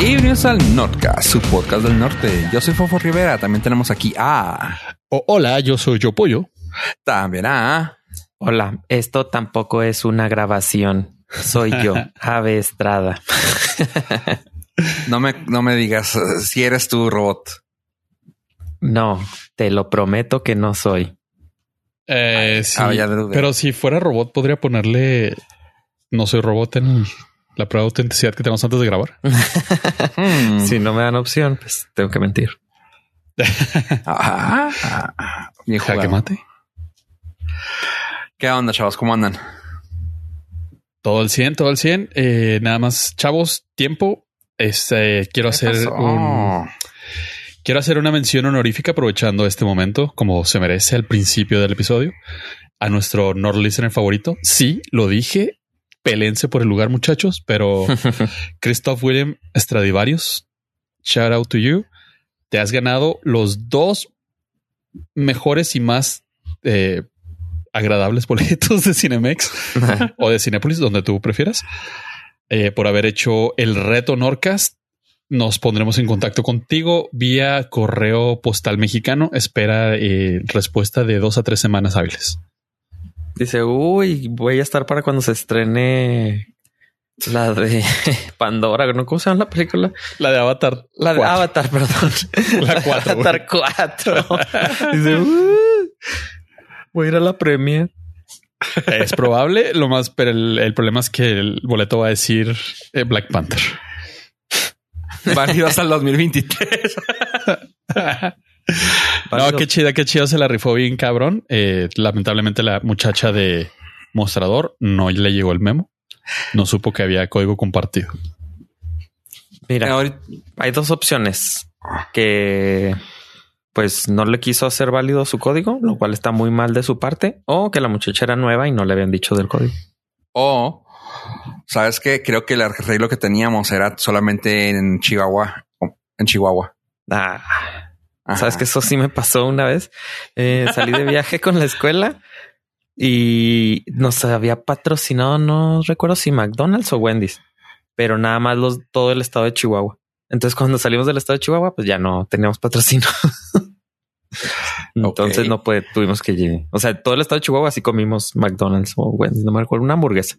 Bienvenidos al Nordcast, su podcast del norte. Yo soy Fofo Rivera. También tenemos aquí a. Oh, hola, yo soy Yo Pollo. También a. Hola, esto tampoco es una grabación. Soy yo, Ave Estrada. no me, no me digas si eres tu robot. No, te lo prometo que no soy. Eh, sí, pero si fuera robot, podría ponerle no soy robot en la prueba de autenticidad que tenemos antes de grabar. Hmm. Si no me dan opción, pues tengo que mentir. ah, que mate. ¿Qué onda, chavos? ¿Cómo andan? Todo el 100, todo el 100. Eh, nada más, chavos, tiempo. Este, quiero hacer un, quiero hacer una mención honorífica aprovechando este momento, como se merece al principio del episodio, a nuestro Nord Listener favorito. Sí, lo dije pelense por el lugar, muchachos, pero Christoph William Stradivarius, shout out to you. Te has ganado los dos mejores y más eh, agradables boletos de Cinemex o de Cinepolis, donde tú prefieras, eh, por haber hecho el reto Norcast. Nos pondremos en contacto contigo vía correo postal mexicano. Espera eh, respuesta de dos a tres semanas hábiles. Dice, uy, voy a estar para cuando se estrene la de Pandora, ¿no? ¿Cómo se llama la película? La de Avatar. La de Avatar, perdón. La 4. Avatar 4. Dice, uh, voy a ir a la premia. Es probable, lo más, pero el, problema es que el boleto va a decir eh, Black Panther. Válido hasta el 2023. No, qué chida, qué chido se la rifó bien, cabrón. Eh, lamentablemente la muchacha de mostrador no le llegó el memo. No supo que había código compartido. Mira, hay dos opciones que pues no le quiso hacer válido su código, lo cual está muy mal de su parte, o que la muchacha era nueva y no le habían dicho del código. O sabes que creo que el arreglo que teníamos era solamente en Chihuahua, en Chihuahua. Ah, Sabes que eso sí me pasó una vez. Eh, salí de viaje con la escuela y nos había patrocinado, no recuerdo si McDonald's o Wendy's, pero nada más los, todo el estado de Chihuahua. Entonces, cuando salimos del estado de Chihuahua, pues ya no teníamos patrocinio. Entonces no puede, tuvimos que llegar. O sea, todo el estado de Chihuahua así comimos McDonald's o Wendy's, no me acuerdo, una hamburguesa.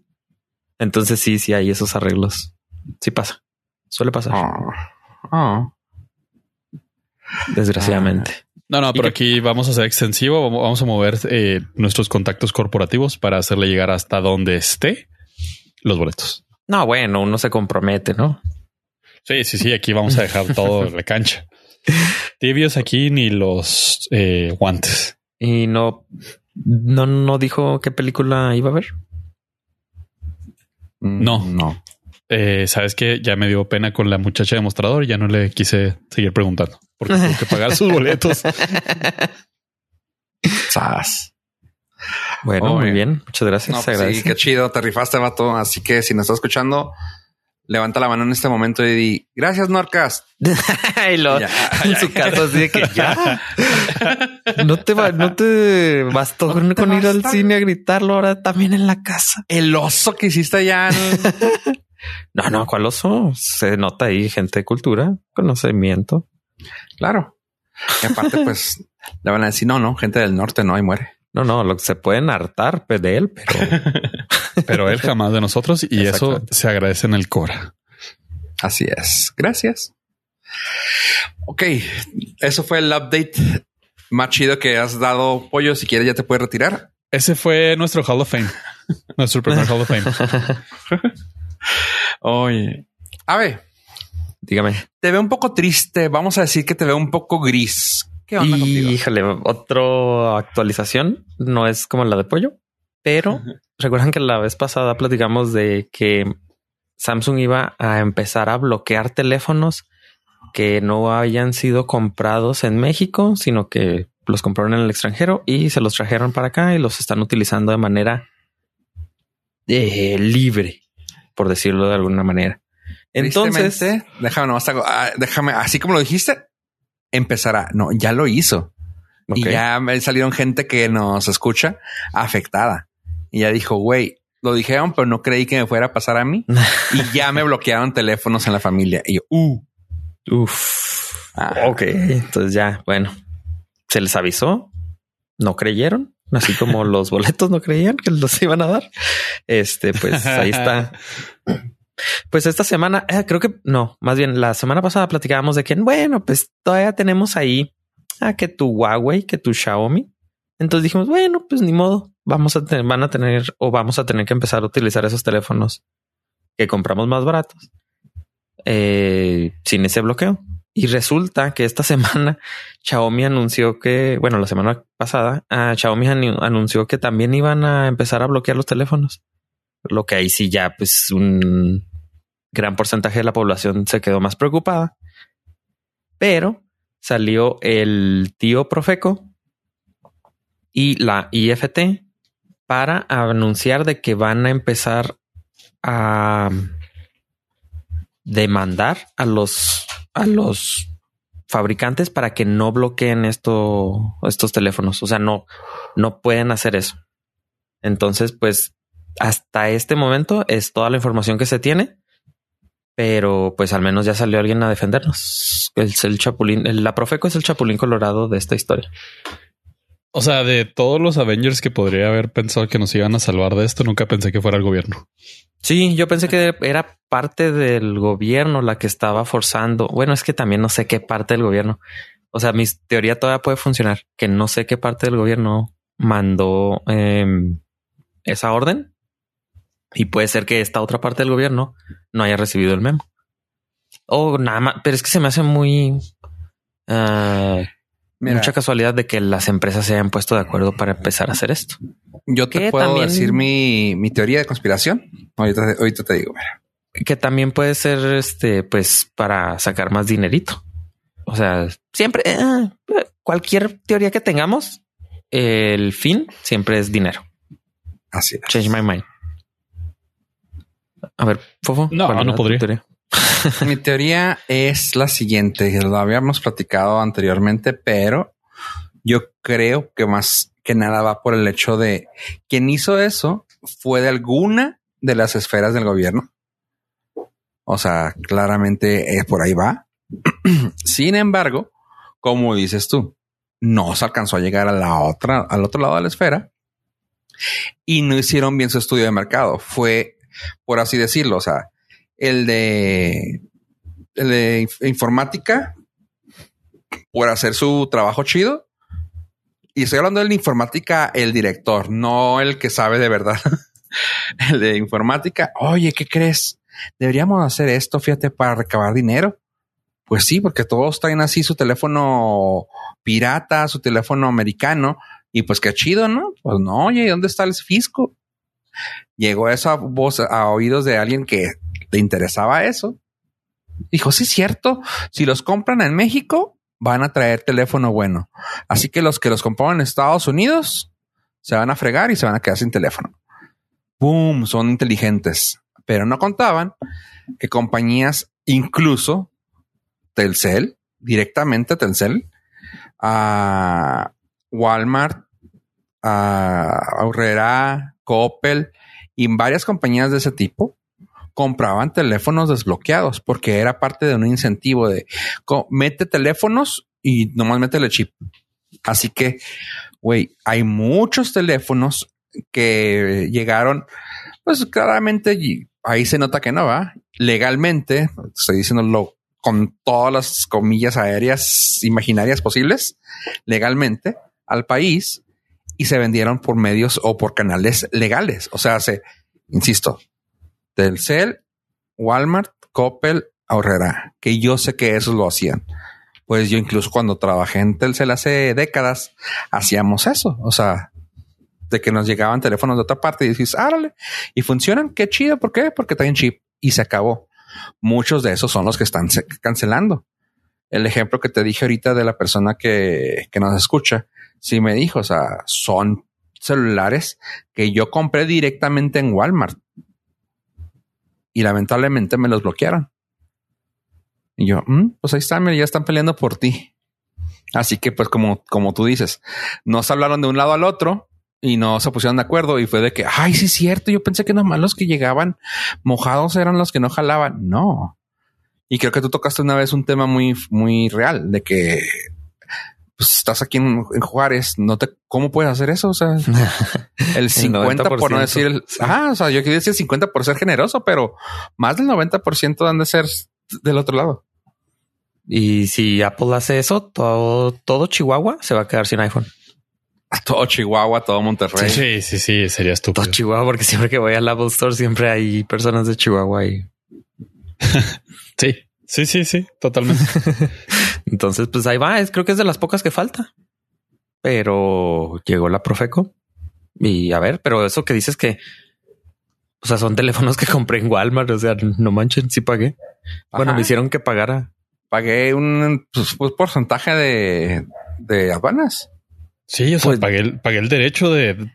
Entonces sí, sí hay esos arreglos. Sí pasa. Suele pasar. Oh desgraciadamente. No, no, pero aquí vamos a ser extensivo. Vamos a mover eh, nuestros contactos corporativos para hacerle llegar hasta donde esté los boletos. No, bueno, uno se compromete, ¿no? Sí, sí, sí. Aquí vamos a dejar todo la cancha. Tibios aquí ni los eh, guantes. Y no, no, no dijo qué película iba a ver. No, no. Eh, sabes que ya me dio pena con la muchacha de mostrador y ya no le quise seguir preguntando porque tengo que pagar sus boletos. Sas. Bueno, muy bien. Muchas gracias. Pues sí, qué chido. Te rifaste, vato. Así que si nos está escuchando, levanta la mano en este momento y di gracias, Norcas. y lo en su caso así de que ya no te va, no te bastó con, ir al cine a gritarlo ahora también en la casa. El oso que hiciste allá. No, no, ¿cuál oso? Se nota ahí gente de cultura, conocimiento. Claro. Y aparte, pues le van a decir, no, no, gente del norte no, y muere. No, no, lo que se pueden hartar de él, pero, pero él jamás de nosotros y eso se agradece en el Cora. Así es. Gracias. Ok, eso fue el update más chido que has dado, Pollo. Si quieres, ya te puedes retirar. Ese fue nuestro Hall of Fame, nuestro primer Hall of Fame. Oye, a ver, dígame. Te veo un poco triste. Vamos a decir que te veo un poco gris. ¿Qué onda contigo? Híjole, otra actualización. No es como la de pollo, pero recuerdan que la vez pasada platicamos de que Samsung iba a empezar a bloquear teléfonos que no hayan sido comprados en México, sino que los compraron en el extranjero y se los trajeron para acá y los están utilizando de manera eh, libre, por decirlo de alguna manera. Entonces, déjame ah, déjame, así como lo dijiste, empezará. No, ya lo hizo. Y ya salieron gente que nos escucha afectada. Y ya dijo, güey, lo dijeron, pero no creí que me fuera a pasar a mí. y ya me bloquearon teléfonos en la familia. Y yo, uh. Uf. Ah. Ok. Entonces ya, bueno, se les avisó. No creyeron. Así como los boletos no creían que los iban a dar. Este, pues ahí está. Pues esta semana, eh, creo que no, más bien la semana pasada platicábamos de que, bueno, pues todavía tenemos ahí a que tu Huawei, que tu Xiaomi. Entonces dijimos, bueno, pues ni modo, vamos a tener, van a tener o vamos a tener que empezar a utilizar esos teléfonos que compramos más baratos eh, sin ese bloqueo. Y resulta que esta semana Xiaomi anunció que, bueno, la semana pasada, uh, Xiaomi anunció que también iban a empezar a bloquear los teléfonos. Lo que ahí sí ya, pues un gran porcentaje de la población se quedó más preocupada. Pero salió el tío Profeco y la IFT para anunciar de que van a empezar a demandar a los a los fabricantes para que no bloqueen esto, estos teléfonos. O sea, no, no pueden hacer eso. Entonces, pues hasta este momento es toda la información que se tiene, pero pues al menos ya salió alguien a defendernos. Es el chapulín, la Profeco es el chapulín colorado de esta historia. O sea, de todos los Avengers que podría haber pensado que nos iban a salvar de esto, nunca pensé que fuera el gobierno. Sí, yo pensé que era parte del gobierno la que estaba forzando. Bueno, es que también no sé qué parte del gobierno. O sea, mi teoría todavía puede funcionar, que no sé qué parte del gobierno mandó em, esa orden y puede ser que esta otra parte del gobierno no haya recibido el memo. O nada más, pero es que se me hace muy uh, mucha casualidad de que las empresas se hayan puesto de acuerdo para empezar a hacer esto. Yo te puedo decir mi, mi, teoría de conspiración. Ahorita, ahorita te digo, que también puede ser este, pues para sacar más dinerito. O sea, siempre eh, cualquier teoría que tengamos, el fin siempre es dinero. Así es. Change my mind. A ver, Fofo. No, no podría. Mi teoría es la siguiente, lo habíamos platicado anteriormente, pero yo creo que más que nada va por el hecho de quien hizo eso fue de alguna de las esferas del gobierno. O sea, claramente es por ahí va. Sin embargo, como dices tú, no se alcanzó a llegar a la otra, al otro lado de la esfera y no hicieron bien su estudio de mercado. Fue, por así decirlo, o sea, el de, el de informática por hacer su trabajo chido. Y estoy hablando de informática, el director, no el que sabe de verdad. el de informática. Oye, ¿qué crees? Deberíamos hacer esto, fíjate, para recabar dinero. Pues sí, porque todos traen así su teléfono pirata, su teléfono americano. Y pues qué chido, ¿no? Pues no, oye, ¿dónde está el fisco? Llegó esa voz a oídos de alguien que le interesaba eso. Dijo, sí, cierto. Si los compran en México, van a traer teléfono bueno. Así que los que los compraron en Estados Unidos se van a fregar y se van a quedar sin teléfono. ¡Boom! Son inteligentes. Pero no contaban que compañías, incluso Telcel, directamente Telcel, a Walmart, a Aurrera, Coppel y varias compañías de ese tipo, compraban teléfonos desbloqueados porque era parte de un incentivo de mete teléfonos y nomás métele chip. Así que, güey, hay muchos teléfonos que llegaron, pues claramente ahí se nota que no va legalmente. Estoy diciéndolo con todas las comillas aéreas imaginarias posibles, legalmente al país y se vendieron por medios o por canales legales. O sea, se, insisto, Telcel, Walmart, Coppel, Ahorrera, que yo sé que esos lo hacían. Pues yo incluso cuando trabajé en Telcel hace décadas, hacíamos eso. O sea, de que nos llegaban teléfonos de otra parte y dices, árale, y funcionan, qué chido, ¿por qué? Porque traen chip y se acabó. Muchos de esos son los que están cancelando. El ejemplo que te dije ahorita de la persona que, que nos escucha, sí me dijo, o sea, son celulares que yo compré directamente en Walmart y lamentablemente me los bloquearon. Y yo, mm, pues ahí están, ya están peleando por ti. Así que, pues, como, como tú dices, nos hablaron de un lado al otro y no se pusieron de acuerdo y fue de que, ay, sí es cierto, yo pensé que nomás los que llegaban mojados eran los que no jalaban. No. Y creo que tú tocaste una vez un tema muy, muy real de que pues, estás aquí en, Juárez, no te, ¿cómo puedes hacer eso? O sea, el 50 por no decir, el, ah, o sea, yo quería decir 50 por ser generoso, pero más del 90% han de ser del otro lado. Y si Apple hace eso, todo, todo Chihuahua se va a quedar sin iPhone. Todo Chihuahua, todo Monterrey. Sí, sí, sí, sería estúpido. Todo Chihuahua, porque siempre que voy al Apple Store siempre hay personas de Chihuahua ahí. sí, sí, sí, sí, totalmente. Entonces, pues ahí va. Es, creo que es de las pocas que falta. Pero llegó la Profeco y a ver, pero eso que dices que, o sea, son teléfonos que compré en Walmart. O sea, no manchen, sí pagué. Bueno, me hicieron que pagara. Pagué un pues, pues, porcentaje de, de aduanas. Sí, o sea, pues, pagué, el, pagué el derecho de,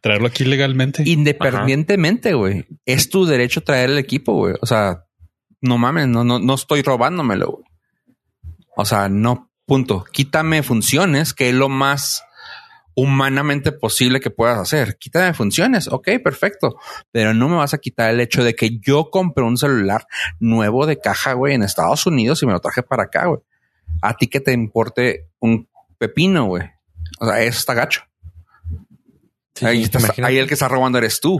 traerlo aquí legalmente. Independientemente, güey. Es tu derecho traer el equipo, güey. O sea, no mames, no, no, no estoy robándomelo, güey. O sea, no, punto. Quítame funciones, que es lo más humanamente posible que puedas hacer. Quítame funciones. Ok, perfecto. Pero no me vas a quitar el hecho de que yo compré un celular nuevo de caja, güey, en Estados Unidos y me lo traje para acá, güey. A ti que te importe un pepino, güey. O sea, eso está gacho. ahí, el que está robando eres tú.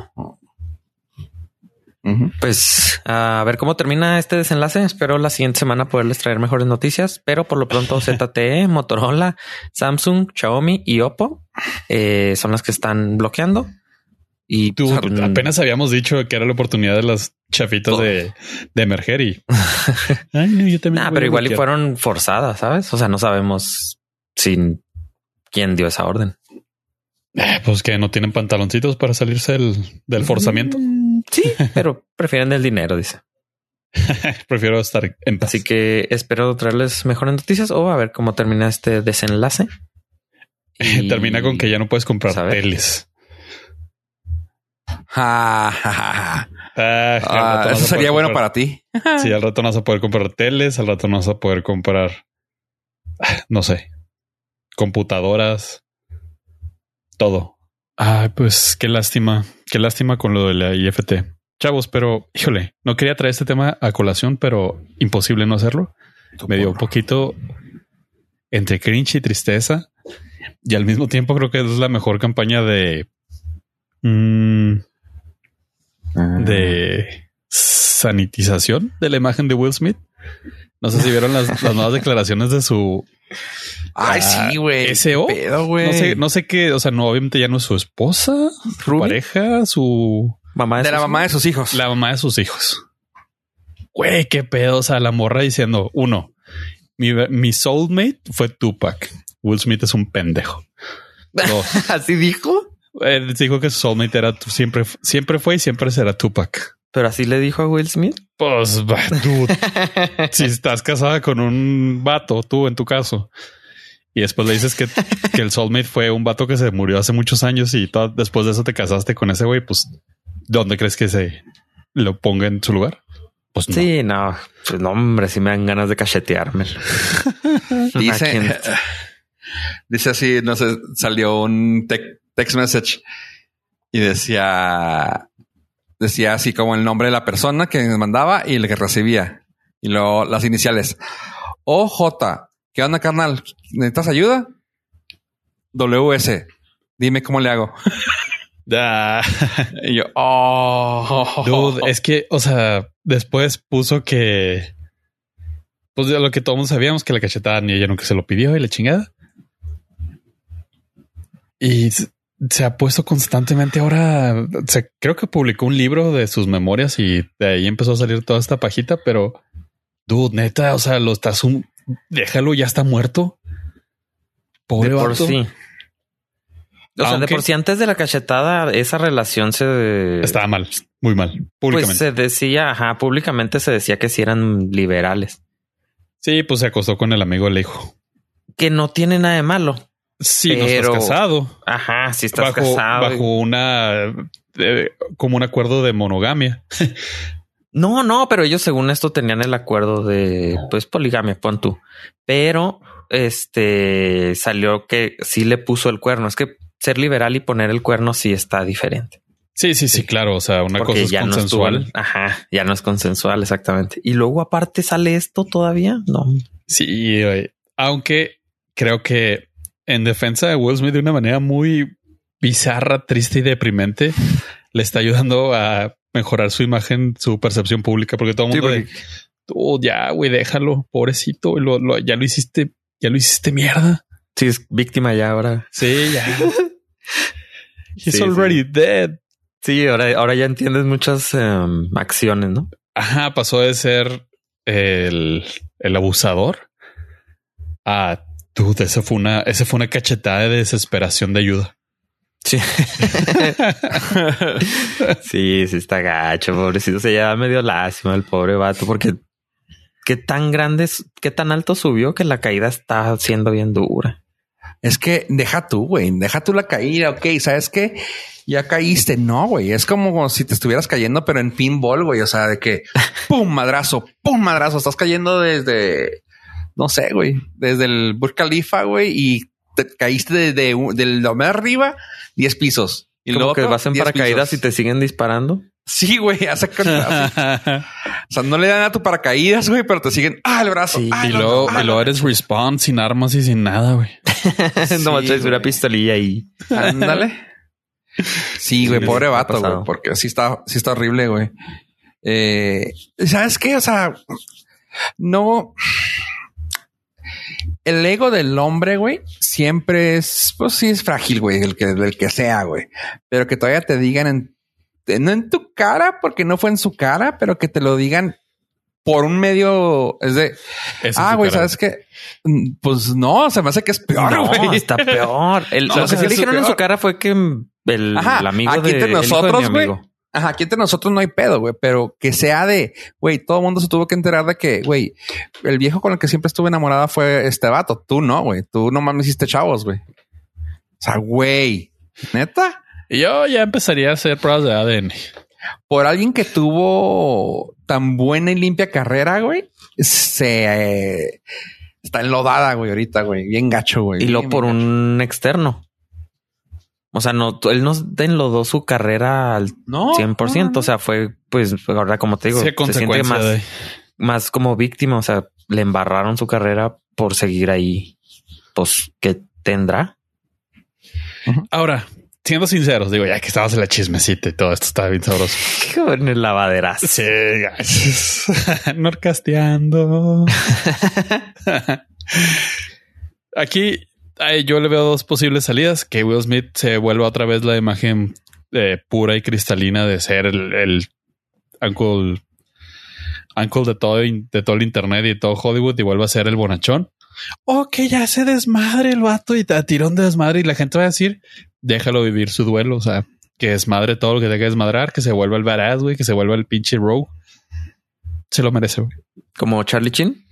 Pues a ver cómo termina este desenlace. Espero la siguiente semana poderles traer mejores noticias, pero por lo pronto ZTE, Motorola, Samsung, Xiaomi y Oppo eh, son las que están bloqueando. Y tú pues, apenas habíamos dicho que era la oportunidad de las chafitas de, emerger y Ay, yo también. pero igual y fueron forzadas, sabes? O sea, no sabemos sin quién dio esa orden. Eh, pues que no tienen pantaloncitos para salirse del, forzamiento. Sí, pero prefieren el dinero, dice. Prefiero estar en paz. Así que espero traerles mejores noticias o a ver cómo termina este desenlace. termina con que ya no puedes comprar teles. Ah, eso sería bueno para ti. sí, al rato no vas a poder comprar teles, al rato no vas a poder comprar, no sé, computadoras, todo. Ay, pues qué lástima, qué lástima con lo de la IFT. Chavos, pero híjole, no quería traer este tema a colación, pero imposible no hacerlo. Me dio un poquito entre cringe y tristeza. Y al mismo tiempo creo que es la mejor campaña de mm, ah. de sanitización de la imagen de Will Smith. No sé si vieron las nuevas declaraciones de su Ay, sí, güey. SO. no sé, no sé qué, o sea, no, obviamente ya no es su esposa, su pareja, su mamá de, la mamá de sus hijos. La mamá de sus hijos. Güey, qué pedo. O sea, la morra diciendo, uno, mi, mi soulmate fue Tupac. Will Smith es un pendejo. ¿Así dijo? Él dijo que su soulmate era siempre, siempre fue y siempre será Tupac. Pero así le dijo a Will Smith. Pues, dude, si estás casada con un vato, tú en tu caso, y después le dices que, el soulmate fue un vato que se murió hace muchos años y después de eso te casaste con ese güey, pues, ¿dónde crees que se lo ponga en su lugar? Pues Sí, no, pues no, hombre, si me dan ganas de cachetearme. dice, dice así, no sé, salió un text message y decía, decía así como el nombre de la persona que mandaba y el que recibía. Y luego las iniciales. OJ. ¿Qué onda, carnal? ¿Necesitas ayuda? WS. Dime cómo le hago. y yo, oh. Dude, es que, o sea, después puso que, pues de lo que todos sabíamos que la cachetada ni ella nunca se lo pidió y la chingada. Y se ha puesto constantemente ahora. Se, creo que publicó un libro de sus memorias y de ahí empezó a salir toda esta pajita, pero dude, neta, o sea, lo estás un déjalo, ya está muerto. Pobre por sí. O sea, de por sí antes de la cachetada, esa relación se estaba mal, muy mal. Pues públicamente. Pues se decía, ajá, públicamente se decía que si eran liberales. Sí, pues se acostó con el amigo del hijo. Que no tiene nada de malo. Sí, no estás casado. Ajá, si estás casado. Bajo una eh, como un acuerdo de monogamia. no, no, pero ellos según esto tenían el acuerdo de pues poligamia, pon tú. Pero este salió que sí le puso el cuerno. Es que ser liberal y poner el cuerno sí está diferente. Sí, sí, sí, claro. O sea, una cosa es ya consensual. No ajá, ya no es consensual, exactamente. Y luego aparte sale esto todavía. No. Sí, aunque creo que en defensa de Will Smith de una manera muy bizarra, triste y deprimente, le está ayudando a mejorar su imagen, su percepción pública, porque todo el mundo de, oh, ya, güey, déjalo, pobrecito, ya lo hiciste, ya lo hiciste mierda. Sí, es víctima ya ahora. Sí, ya. He's already dead. Sí, ahora, ahora ya entiendes muchas em, acciones, ¿no? Ajá, pasó de ser el, el abusador a dude, esa fue una, esa fue una cachetada de desesperación de ayuda. Sí. sí, sí está gacho, pobrecito. Se lleva medio lástima el pobre vato, porque qué tan grande, qué tan alto subió que la caída está siendo bien dura. Es que deja tú, güey, deja tú la caída. Ok, sabes qué? Ya caíste. No, güey. Es como si te estuvieras cayendo, pero en pinball, güey. O sea, de que pum, madrazo, pum, madrazo. Estás cayendo desde, no sé, güey, desde el Burj Khalifa, güey, y te caíste desde del de arriba 10 pisos. Y luego que vas en paracaídas y te siguen disparando. Sí, güey, hace O sea, no le dan a tu paracaídas, güey, pero te siguen. Ah, el brazo. y, luego, y luego eres respawn sin armas y sin nada, güey. no traes una pistolilla y ándale. Sí, güey, pobre vato, güey, porque sí está, sí está horrible, güey. Eh, ¿Sabes qué? O sea, no el ego del hombre, güey, siempre es, pues sí es frágil, güey, el que, el que sea, güey. Pero que todavía te digan en, no en tu cara, porque no fue en su cara, pero que te lo digan por un medio, es de, ah, güey, ¿sabes qué? Mm, pues no, se me hace que es peor, güey. está peor. lo que sí le dijeron en su cara fue que el, amigo aquí de, nosotros, güey. Ajá, aquí entre nosotros no hay pedo, güey, pero que sea de, güey, todo el mundo se tuvo que enterar de que, güey, el viejo con el que siempre estuve enamorada fue este vato. Tú no, güey. Tú nomás me hiciste chavos, güey. O sea, güey, neta. Yo ya empezaría a hacer pruebas de ADN. Por alguien que tuvo tan buena y limpia carrera, güey, se eh, está enlodada, güey, ahorita, güey. Bien gacho, güey. Y lo por un externo. O sea, no, él no enlodó su carrera al no, 100%. O sea, fue, pues, ahora como te digo, se siente más, más como víctima. O sea, le embarraron su carrera por seguir ahí. Pues, ¿qué tendrá? Ahora, siendo sinceros, digo, ya que estabas en la chismecita y todo esto estaba bien sabroso. Qué en el lavaderazo. Sí, norcasteando. Aquí yo le veo dos posibles salidas. Que Will Smith se vuelva otra vez la imagen eh, pura y cristalina de ser el, el uncle, uncle de todo, de todo el internet y todo Hollywood y vuelva a ser el bonachón. O que ya se desmadre el vato y te tirón de desmadre y la gente va a decir, déjalo vivir su duelo. O sea, que desmadre todo lo que tenga que desmadrar, que se vuelva el badass, güey, que se vuelva el pinche rogue. Se lo merece, güey. ¿Como Charlie Chin?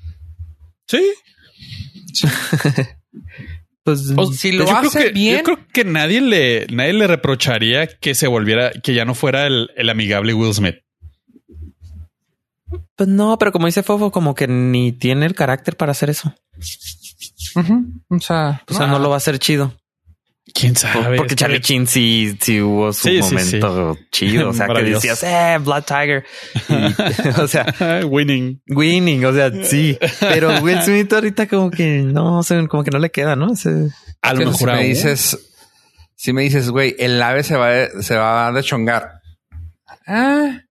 Sí. Pues si lo hace bien. Yo creo que nadie le, nadie le reprocharía que se volviera, que ya no fuera el, amigable Will Smith. Pues no, pero como dice Fofo, como que ni tiene el carácter para hacer eso. O sea, o sea, no lo va a hacer chido. Quién sabe. Porque Charlie Chin sí, sí hubo su momento chido. O sea, que decías, eh, Blood Tiger. o sea, winning. Winning. O sea, sí. Pero Will Smith ahorita como que no, como que no le queda, ¿no? a lo mejor si me dices, si me dices, güey, el ave se va, se va a dechongar. Ah,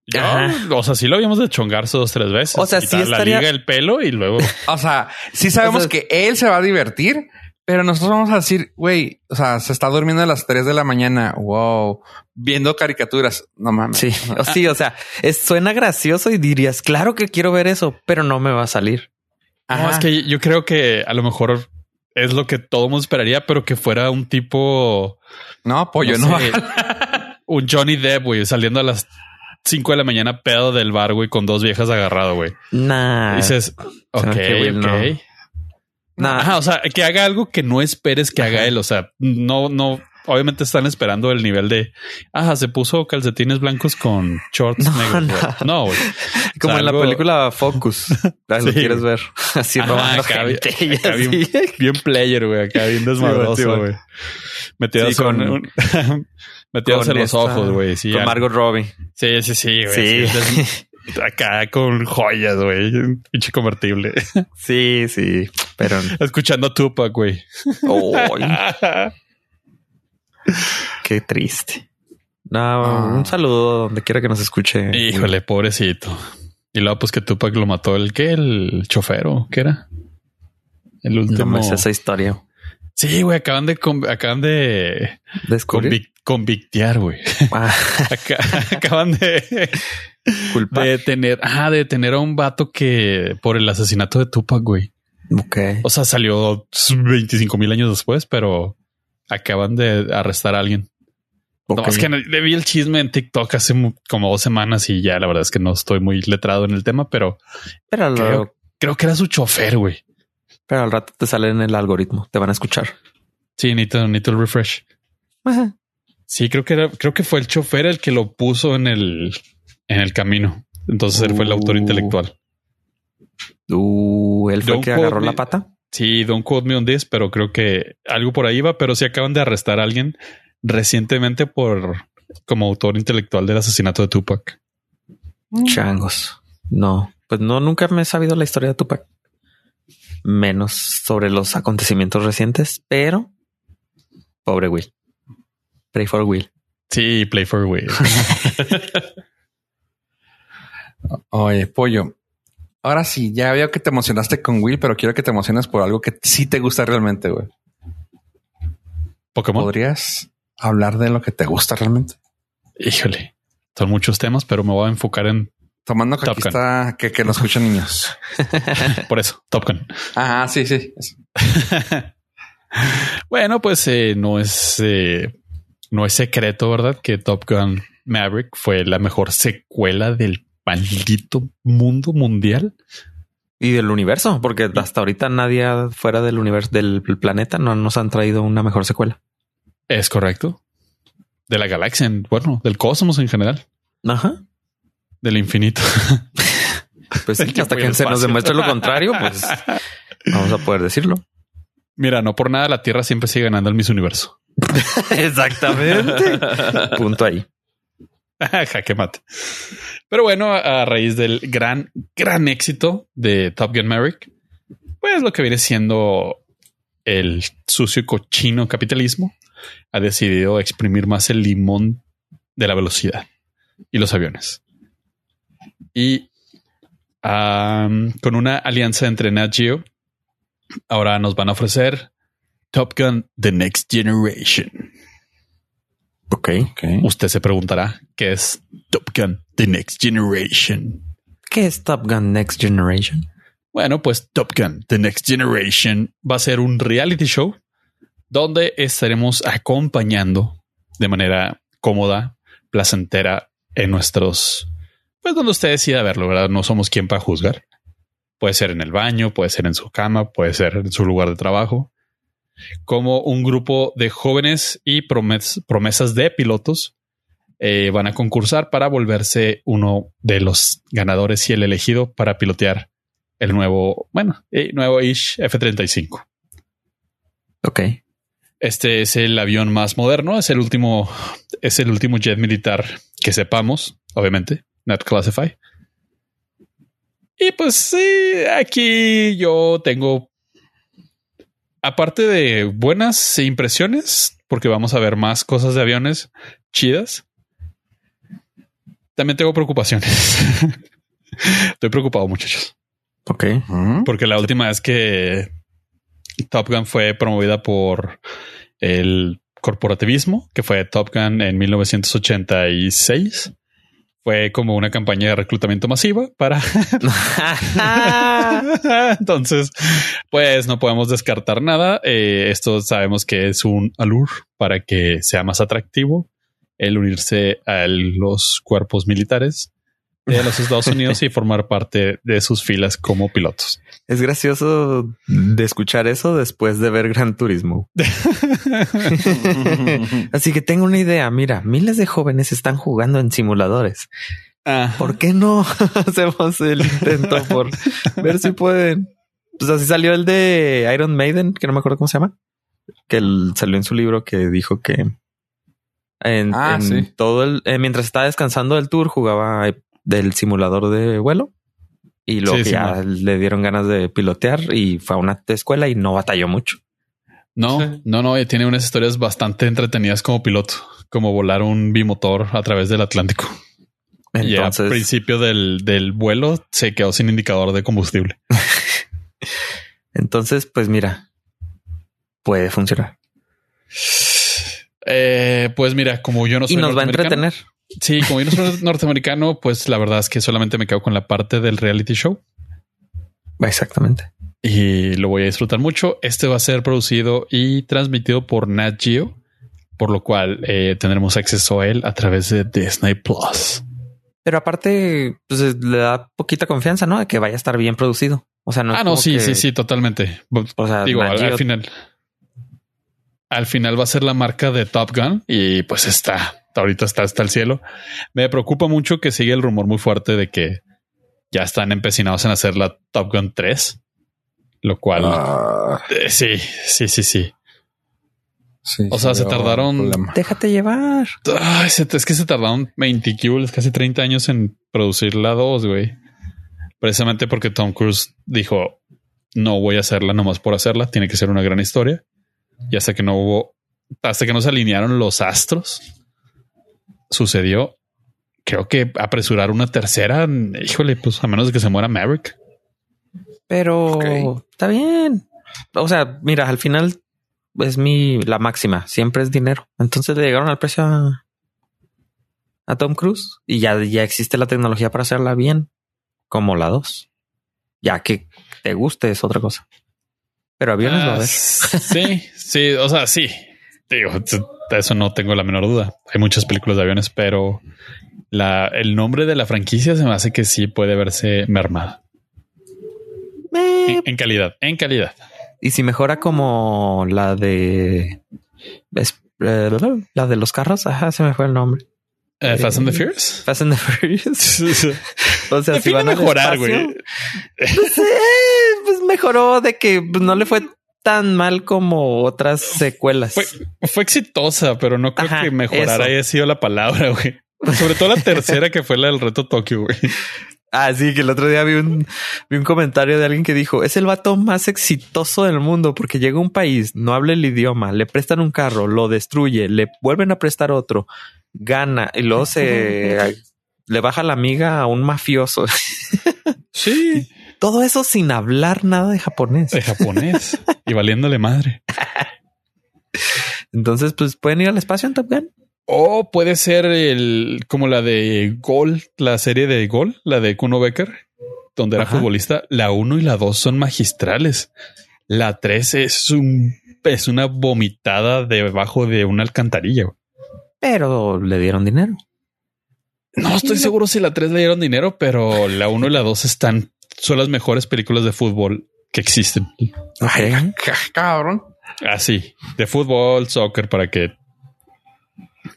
o sea, sí lo habíamos de chongarse dos, tres veces. O sea, sí estaría... la liga el pelo y luego. o sea, sí sabemos que él se va a divertir, pero nosotros vamos a decir, güey, o sea, se está durmiendo a las 3 de la mañana. Wow. Viendo caricaturas. No mames. Sí, o sí, o sea, suena gracioso y dirías, claro que quiero ver eso, pero no me va a salir. No, es que yo creo que a lo mejor es lo que todo mundo esperaría, pero que fuera un tipo. No, pollo, no. un Johnny Depp, güey, saliendo a las 5 de la mañana pedo del bar, güey, con dos viejas agarrado, güey. Nah. dices, ok, ok. Nada. o sea, que haga algo que no esperes que haga él. O sea, no, no, obviamente están esperando el nivel de, ah, se puso calcetines blancos con shorts No, negros. No, güey. Como O sea, en la algo- película Focus. Ah, lo Sí. quieres ver. Así Ajá, robando acá bien- gente y acá bien- así. Bien player, güey, acá bien Sí, desmadroso, güey. güey. Metidas Sí, con- un- metidas con en los esta- ojos, güey. Sí, Con ya- Margot Robbie. sí, sí, sí, güey. Sí. sí, des- acá con joyas, güey. Pinche convertible. Sí, sí. Pero. Escuchando a Tupac, güey. Qué triste. No, Ah. un saludo donde quiera que nos escuche. Híjole, pobrecito. Y luego, pues que Tupac lo mató el que el chofero, ¿qué era? El No último. me sé esa historia. Sí, güey, acaban de acaban de Descubrir. convic- convictear, güey. Ah, acaban de, culpa. de tener, ah, de tener a un vato que por el asesinato de Tupac, güey. Ok. O sea, salió 25 mil años después, pero acaban de arrestar a alguien. No, ok. es que no- le vi el chisme en TikTok hace como dos semanas y ya la verdad es que no estoy muy letrado en el tema, pero Pero creo, creo que era su chofer, güey. pero al rato te sale en el algoritmo. Te van a escuchar. Sí, necesito, necesito el refresh. Sí, creo que era, creo que fue el chofer el que lo puso en el, en el camino. Entonces él fue el autor Uh. intelectual. Uh, él fue el que agarró me. la pata. Sí, don't quote me on this, pero creo que algo por ahí va, pero sí acaban de arrestar a alguien recientemente por como autor intelectual del asesinato de Tupac. Changos. No, pues no, nunca me he sabido la historia de Tupac. Menos sobre los acontecimientos recientes, pero pobre Will. Pray for Will. Sí, Play for Will. Oye, pollo. Ahora sí, ya veo que te emocionaste con Will, pero quiero que te emociones por algo que sí te gusta realmente, güey. Pokémon. ¿Podrías hablar de lo que te gusta realmente? Híjole, son muchos temas, pero me voy a enfocar en Tomando que aquí está, que, que lo escuchan niños. por eso Top Gun. Ah, sí, sí. Bueno, pues eh, no es eh, no es secreto, ¿verdad? Que Top Gun Maverick fue la mejor secuela del maldito mundo mundial. Y del universo, porque hasta ahorita nadie fuera del universo del planeta no nos han traído una mejor secuela. Es correcto. De la galaxia, en- bueno, del cosmos en general, Ajá. del infinito. Pues sí, hasta que se nos demuestre lo contrario, pues vamos a poder decirlo. Mira, no por nada la Tierra siempre sigue ganando el Miss Universo. Exactamente. Punto ahí. Jaque mate. Pero bueno, a raíz del gran, gran éxito de Top Gun Maverick, pues lo que viene siendo el sucio cochino capitalismo ha decidido exprimir más el limón de la velocidad y los aviones. Y con una alianza entre Nat Geo, ahora nos van a ofrecer Top Gun The Next Generation. Ok. Ok. Usted se preguntará qué es Top Gun The Next Generation. ¿Qué es Top Gun Next Generation? Bueno, pues Top Gun The Next Generation va a ser un reality show donde estaremos acompañando de manera cómoda, placentera en nuestros, pues donde usted decida verlo, ¿verdad? No somos quien para juzgar. Puede ser en el baño, puede ser en su cama, puede ser en su lugar de trabajo. Como un grupo de jóvenes y promes- promesas de pilotos eh, van a concursar para volverse uno de los ganadores y el elegido para pilotear el nuevo, bueno, eh, nuevo Ish F-35. Ok. Este es el avión más moderno, es el último, es el último jet militar que sepamos, obviamente, not classify. Y pues sí, aquí yo tengo, aparte de buenas impresiones, porque vamos a ver más cosas de aviones chidas, también tengo preocupaciones. Estoy preocupado, muchachos. Ok. Porque la última vez que Top Gun fue promovida por el corporativismo, que fue Top Gun en 1986, fue como una campaña de reclutamiento masiva para... Entonces, pues no podemos descartar nada. Eh, esto sabemos que es un allure para que sea más atractivo el unirse a los cuerpos militares de los Estados Unidos y formar parte de sus filas como pilotos. Es gracioso de escuchar eso después de ver Gran Turismo. Así que tengo una idea. Mira, miles de jóvenes están jugando en simuladores. ¿Por qué no hacemos el intento por ver si pueden? Pues así salió el de Iron Maiden, que no me acuerdo cómo se llama, que salió en su libro que dijo que en, ah, todo el eh, mientras estaba descansando del tour jugaba del simulador de vuelo y luego ya le dieron ganas de pilotear y fue a una escuela y no batalló mucho. No, no, no, tiene unas historias bastante entretenidas como piloto, como volar un bimotor a través del Atlántico. Entonces, y al principio del, del vuelo se quedó sin indicador de combustible. Entonces, pues mira, puede funcionar. Eh, pues mira, como yo no soy. Y nos va a entretener. Sí, como yo no soy norteamericano, pues la verdad es que solamente me quedo con la parte del reality show. Exactamente. Y lo voy a disfrutar mucho. Este va a ser producido y transmitido por Nat Geo, por lo cual eh, tendremos acceso a él a través de Disney Plus. Pero aparte, pues le da poquita confianza, ¿no? De que vaya a estar bien producido. O sea, no. Ah, no, sí, sí, sí, totalmente. O sea, digo, al final al final va a ser la marca de Top Gun y pues está, ahorita está hasta el cielo. Me preocupa mucho que sigue el rumor muy fuerte de que ya están empecinados en hacer la Top Gun 3, lo cual ah. eh, sí, sí, sí, sí. o sea, se tardaron. Déjate llevar. es que se tardaron 20 kills, casi 30 años en producir la 2, güey. Precisamente porque Tom Cruise dijo: No voy a hacerla nomás por hacerla, tiene que ser una gran historia. Y hasta que no hubo, hasta que no se alinearon los astros, sucedió. Creo que apresurar una tercera, híjole, pues a menos de que se muera Maverick. Pero está bien. O sea, mira, al final es mi la máxima, siempre es dinero. Entonces le llegaron al precio a, a Tom Cruise y ya, ya existe la tecnología para hacerla bien, como la 2. Ya que te guste es otra cosa. Pero aviones lo ves. Ah, sí, sí, o sea, sí. Digo, de eso no tengo la menor duda. Hay muchas películas de aviones, pero la, el nombre de la franquicia se me hace que sí puede verse mermada. En, calidad, en calidad. Y si mejora como la de eh, la de los carros, ajá, se me fue el nombre. Eh, Fast and the Furious. Fast and the Furious. o sea, si van a mejorar, güey. Pues, mejoró de que pues, no le fue tan mal como otras secuelas. Fue, exitosa, pero no creo que mejorar haya sido la palabra, güey. Sobre todo la tercera que fue la del reto Tokio, güey. Ah, sí, que el otro día vi un, vi un comentario de alguien que dijo, es el vato más exitoso del mundo porque llega a un país, no habla el idioma, le prestan un carro, lo destruye, le vuelven a prestar otro, gana y luego se le baja la amiga a un mafioso. Sí. Todo eso sin hablar nada de japonés. De japonés y valiéndole madre. Entonces, pues pueden ir al espacio en Top Gun. O puede ser el como la de Gol, la serie de Gol, la de Kuno Becker, donde era futbolista. La 1 y la 2 son magistrales. La 3 es un es una vomitada debajo de una alcantarilla pero le dieron dinero. No estoy seguro si la 3 le dieron dinero, pero la 1 y la 2 están, son las mejores películas de fútbol que existen. Ay, cabrón. Así, ah, de fútbol, soccer, para que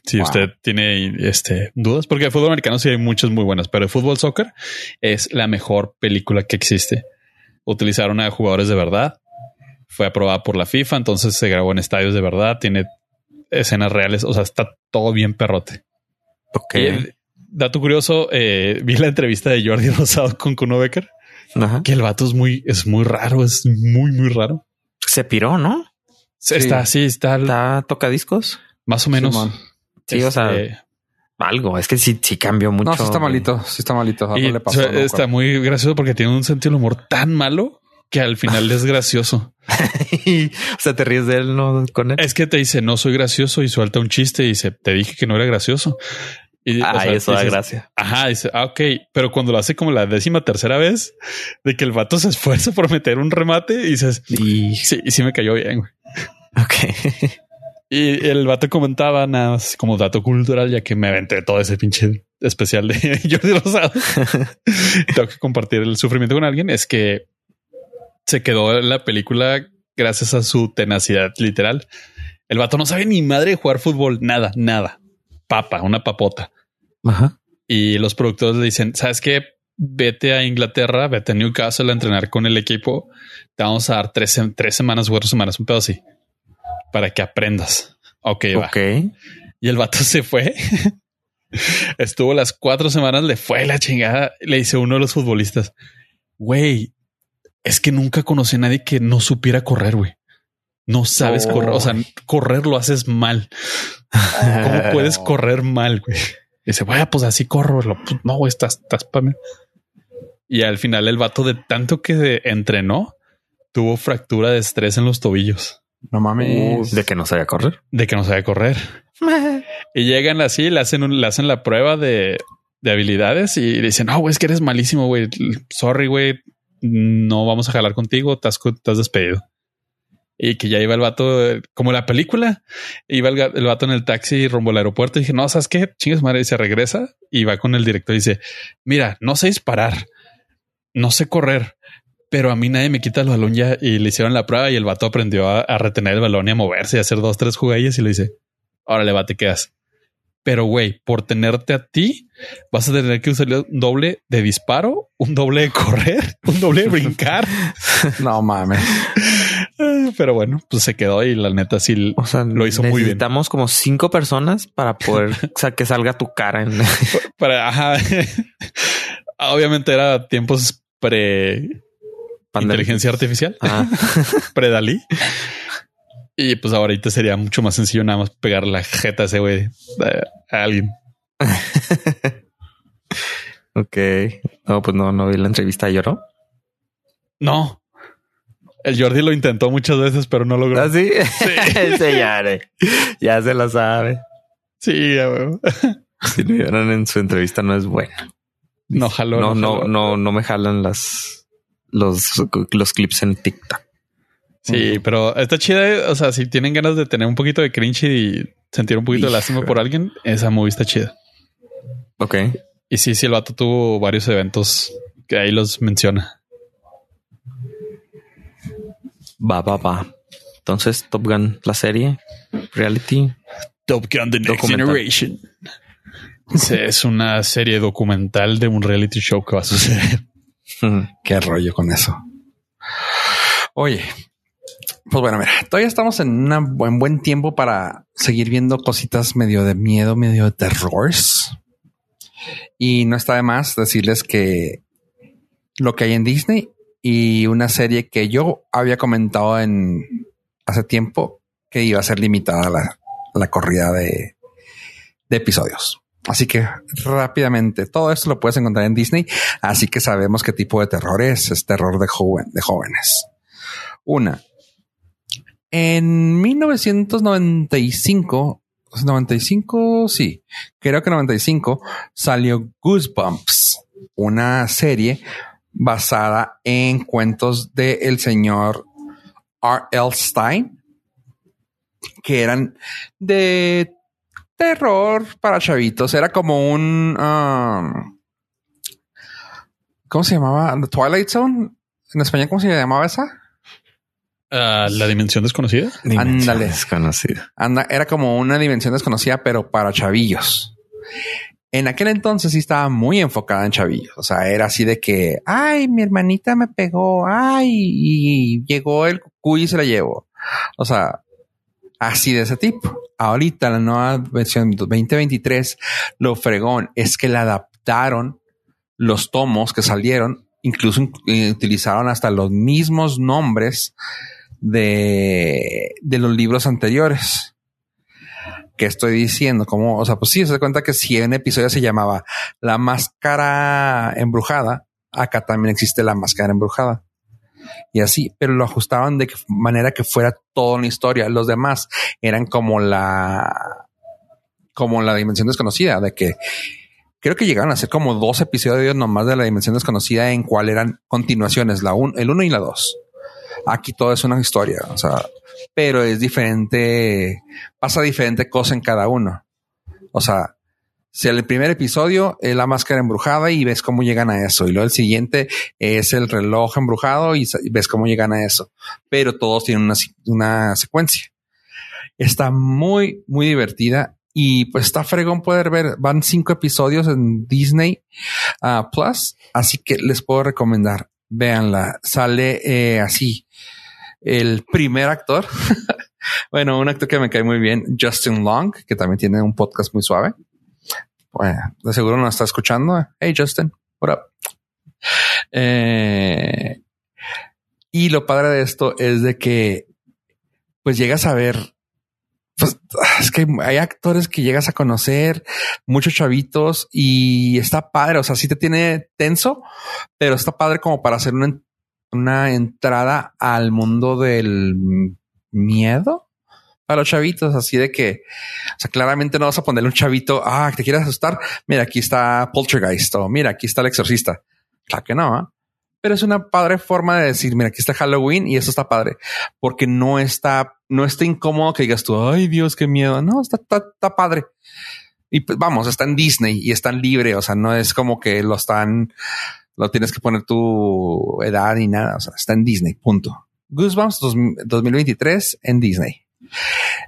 si usted tiene este dudas, porque de fútbol americano sí hay muchas muy buenas, pero de fútbol soccer es la mejor película que existe. Utilizaron a jugadores de verdad, fue aprobada por la FIFA, entonces se grabó en estadios de verdad, tiene escenas reales. O sea, está todo bien perrote. Ok. dato curioso, eh, vi la entrevista de Jordi Rosado con Kuno Becker. Que el vato es muy, es muy raro, es muy, muy raro. Se piró, ¿no? Está, así, está. Está tocadiscos. Más o menos. Sí, o sea, este, algo. Es que sí, sí cambió mucho. No, sí está malito. Sí está malito. Y está muy gracioso porque tiene un sentido de humor tan malo que al final es gracioso. o sea, te ríes de él, no con él. Es que te dice no soy gracioso y suelta un chiste y dice te dije que no era gracioso. Y, ah, eso da gracia. Ajá, dice, ah, ok, pero cuando lo hace como la décima tercera vez de que el vato se esfuerza por meter un remate y dices, y... sí, y sí me cayó bien. Ok. Y el vato comentaba nada más como dato cultural, ya que me aventé todo ese pinche especial de Jordi Rosado. Tengo que compartir el sufrimiento con alguien. Es que se quedó en la película gracias a su tenacidad literal. El vato no sabe ni madre de jugar fútbol, nada, nada. Papa, una papota. Ajá. Y los productores le dicen, ¿sabes qué? Vete a Inglaterra, vete a Newcastle a entrenar con el equipo. Te vamos a dar tres, tres semanas, cuatro semanas, un pedo así para que aprendas. Ok, va. Ok. Y el vato se fue. Estuvo las cuatro semanas, le fue la chingada. Le dice uno de los futbolistas, güey, es que nunca conocí a nadie que no supiera correr, güey. No sabes Oh. correr. O sea, correr lo haces mal. ¿Cómo puedes correr mal, güey? Dice, vaya, pues así corro. Lo- pues, No, güey, estás, estás pa' mí". Y al final el vato de tanto que se entrenó, tuvo fractura de estrés en los tobillos No mames. De que no sabía correr. de que no sabe correr. Y llegan así, le hacen, un- le hacen la prueba de, de habilidades y le dicen, no, güey, es que eres malísimo, güey. Sorry, güey. No vamos a jalar contigo. Estás, estás despedido. Y que ya iba el vato, como la película, iba el, el vato en el taxi rumbo al aeropuerto y dije, no, ¿sabes qué? Chingas madre. Y se regresa y va con el director y dice, mira, no sé disparar, no sé correr, pero a mí nadie me quita el balón ya. Y le hicieron la prueba y el vato aprendió a, retener el balón y a moverse y a hacer dos, tres jugadillas y le dice, órale, va, te quedas. Pero güey, por tenerte a ti, vas a tener que usar un doble de disparo, un doble de correr, un doble de brincar. No mames. Pero bueno, pues se quedó y la neta sí O sea, Lo hizo muy bien. necesitamos como cinco personas para poder o sea, que salga tu cara en para ajá. Obviamente era tiempos pre inteligencia artificial, Ah, pre Dalí. Y pues ahorita sería mucho más sencillo nada más pegar la jeta a ese güey a alguien. ok. No, pues no, no vi la entrevista. ¿Lloró? No. El Jordi lo intentó muchas veces, pero no logró. ¿Ah, sí? Sí, ya, ya se la sabe. Sí, a huevo. Si no lloran en su entrevista no es bueno. no jaló. No, no, jaló. no, no me jalan las los, los clips en TikTok. Sí, pero está chida. O sea, si tienen ganas de tener un poquito de cringe y sentir un poquito de lástima por alguien, esa movie está chida. Ok. Y sí, sí, el vato tuvo varios eventos que ahí los menciona. Va, va, va. Entonces, Top Gun, la serie, reality. Top Gun The Next Documental. Generation. Es una serie documental de un reality show que va a suceder. Qué rollo con eso. Oye, pues bueno, mira, todavía estamos en una buen buen tiempo para seguir viendo cositas medio de miedo, medio de terrores. Y no está de más decirles que lo que hay en Disney y una serie que yo había comentado en hace tiempo que iba a ser limitada la, la corrida de, de episodios. Así que rápidamente todo esto lo puedes encontrar en Disney. Así que sabemos qué tipo de terror es. Es terror de, joven, de jóvenes. Una. En 1995, 95, sí, creo que 95, salió Goosebumps, una serie basada en cuentos del el señor R. L. Stein, que eran de terror para chavitos. Era como un... um, ¿Cómo se llamaba? The Twilight Zone. En español, ¿cómo se llamaba esa? Ah, la dimensión desconocida. Ándale. Desconocida. Anda, era como una dimensión desconocida, pero para chavillos. En aquel entonces sí estaba muy enfocada en chavillos. O sea, era así de que, ay, mi hermanita me pegó, ay, y llegó el cuy y se la llevó. O sea, así de ese tipo. Ahorita la nueva versión 2023, lo fregón es que la adaptaron los tomos que salieron, incluso eh, utilizaron hasta los mismos nombres de, de los libros anteriores. Que estoy diciendo, como, o sea, pues sí, se da cuenta que si un episodio se llamaba La Máscara Embrujada, acá también existe La Máscara Embrujada. Y así, pero lo ajustaban de manera que fuera toda una historia. Los demás eran como la, como la dimensión desconocida, de que creo que llegaron a ser como dos episodios nomás de la dimensión desconocida en cual eran continuaciones, la un, el uno y la dos. Aquí todo es una historia, o sea, pero es diferente, pasa diferente cosa en cada uno. O sea, si el primer episodio es la máscara embrujada y ves cómo llegan a eso. Y luego el siguiente es el reloj embrujado y ves cómo llegan a eso. Pero todos tienen una, una secuencia. Está muy, muy divertida y pues está fregón poder ver. Van cinco episodios en Disney uh, Plus, así que les puedo recomendar. Véanla. Sale eh, así el primer actor. bueno, un actor que me cae muy bien, Justin Long, que también tiene un podcast muy suave. Bueno, de seguro nos está escuchando. Hey, Justin, what up? Eh, y lo padre de esto es de que pues llegas a ver pues, es que hay actores que llegas a conocer, muchos chavitos y está padre. O sea, sí te tiene tenso, pero está padre como para hacer una, una entrada al mundo del miedo a los chavitos, así de que, o sea, claramente no vas a ponerle un chavito, ah, te quieres asustar. Mira, aquí está Poltergeist o mira, aquí está el exorcista. Claro que no, ¿eh? pero es una padre forma de decir, mira, aquí está Halloween y eso está padre, porque no está, no está incómodo que digas tú, ay Dios, qué miedo. No, está, está, padre. Y pues vamos, está en Disney y están libre. O sea, no es como que lo están, lo tienes que poner tu edad ni nada. O sea, está en Disney, punto. Goosebumps 2023 en Disney.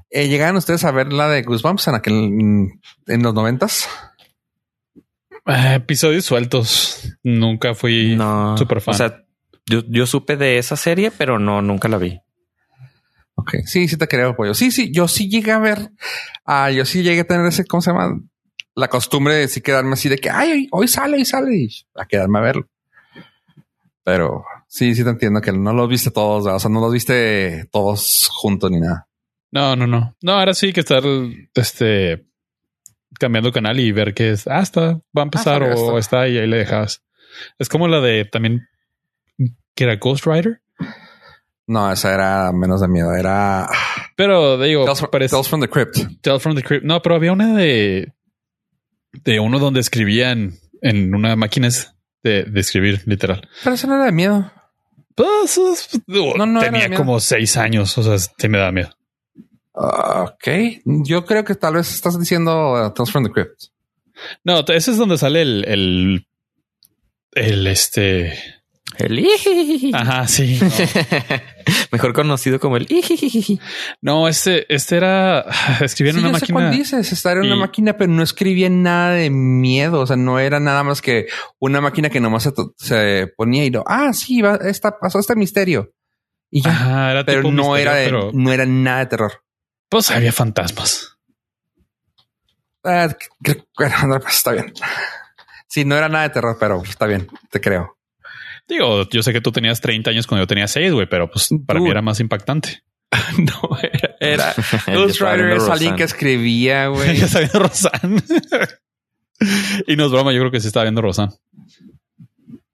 Eh, ¿Llegaron ustedes a ver la de Goosebumps en aquel, en los noventas? Eh, episodios sueltos. Nunca fui no, super fan. O sea, yo, yo supe de esa serie, pero no, nunca la vi. Ok, sí, sí te creo, pollo. Sí, sí, yo sí llegué a ver, ah, yo sí llegué a tener ese, ¿cómo se llama? La costumbre de sí quedarme así de que, ay, hoy sale y sale, a quedarme a verlo. Pero sí, sí te entiendo que no los viste todos, o sea, no los viste todos juntos ni nada. No, no, no. No, ahora sí que estar, este, cambiando canal y ver que es, ah, está, va a empezar ah, o está. y ahí le dejas. Es como la de también que era Ghost Rider. No, esa era menos de miedo. Era. Pero digo, Tales, from the Crypt. Tales from the Crypt. No, pero había una de de uno donde escribían en una máquina de, de escribir, literal. Pero eso no era de miedo. Pues, no, no tenía como seis años. O sea, sí me da miedo. Ok, yo creo que tal vez estás diciendo uh, Tales from the Crypt. No, ese es donde sale el, el, el este. El Ajá, sí. Mejor conocido como el No, este, este era escribía en una máquina. Sé cuál dices, estar en una máquina, pero no escribía nada de miedo. O sea, no era nada más que una máquina que nomás se, ponía y lo, ah, sí, va, esta, pasó este misterio. Y ya, era pero no era, no era nada de terror. Pues había fantasmas. Ah, está bien. Sí, no era nada de terror, pero está bien, te creo. Digo, yo sé que tú tenías 30 años cuando yo tenía 6, güey, pero pues para mí era más impactante. no, era, era Ghost Rider es alguien que escribía, güey. ya está viendo Rosan. y no es broma, yo creo que sí estaba viendo Rosan.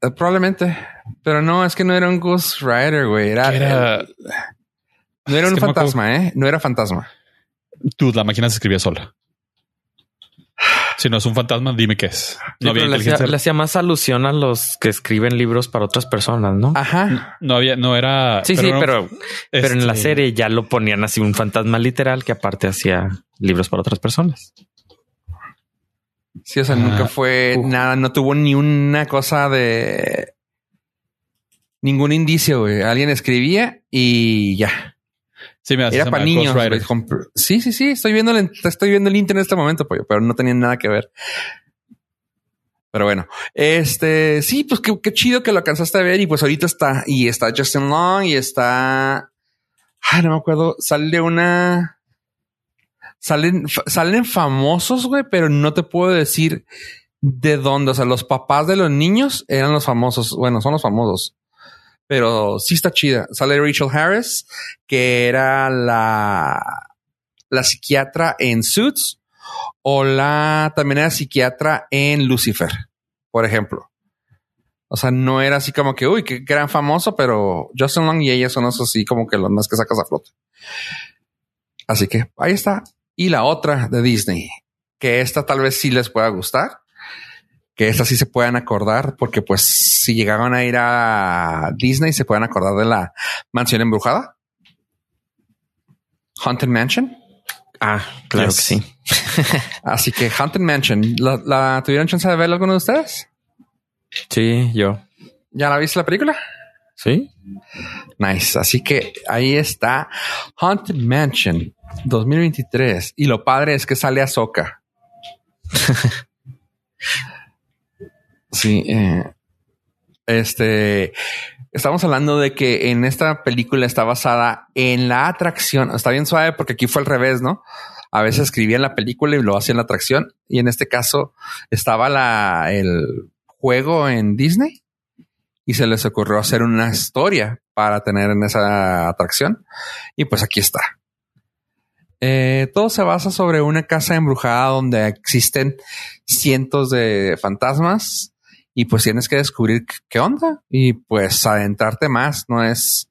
Eh, probablemente, pero no, es que no era un Ghost Rider, güey. Era, no era un fantasma, ¿eh? No era fantasma. Tú, la máquina se escribía sola. Si no es un fantasma, dime qué es. No había le, hacía, más alusión a los que escriben libros para otras personas, ¿no? Ajá. No, había, no era. Sí, sí, pero, pero en la este serie ya lo ponían así un fantasma literal que aparte hacía libros para otras personas. Sí, o sea, nunca fue nada, no tuvo ni una cosa de ningún indicio, güey. Alguien escribía y ya. Sí, me Era para niños. Sí, sí, sí. Estoy viendo el, estoy viendo el internet en este momento, pero no tenía nada que ver. Pero bueno, este sí, pues qué, chido que lo alcanzaste a ver. Y pues ahorita está, y está Justin Long y está. Ay, no me acuerdo. Sale una. Salen, salen famosos, güey, pero no te puedo decir de dónde. O sea, los papás de los niños eran los famosos. Bueno, son los famosos pero sí está chida. Sale Rachel Harris, que era la, la psiquiatra en Suits, o la también era psiquiatra en Lucifer, por ejemplo. O sea, no era así como que, uy, qué gran famoso, pero Justin Long y ella son así como que los más que sacas a flote. Así que ahí está. Y la otra de Disney, que esta tal vez sí les pueda gustar, que estas sí se puedan acordar, porque pues si llegaban a ir a Disney se pueden acordar de la mansión embrujada. Haunted Mansion. Ah, claro que sí. Así que Haunted Mansion, ¿la, tuvieron chance de ver alguno de ustedes? Sí, yo. ¿Ya la viste la película? Sí. Nice. Así que ahí está Haunted Mansion 2023. Y lo padre es que sale a Soca. sí. Eh, este. Estamos hablando de que en esta película está basada en la atracción. Está bien suave porque aquí fue al revés, ¿no? A veces escribía en la película y lo hacía en la atracción. Y en este caso estaba la, el juego en Disney y se les ocurrió hacer una historia para tener en esa atracción. Y pues aquí está. Eh, todo se basa sobre una casa embrujada donde existen cientos de fantasmas y pues tienes que descubrir qué onda y pues adentrarte más. No es,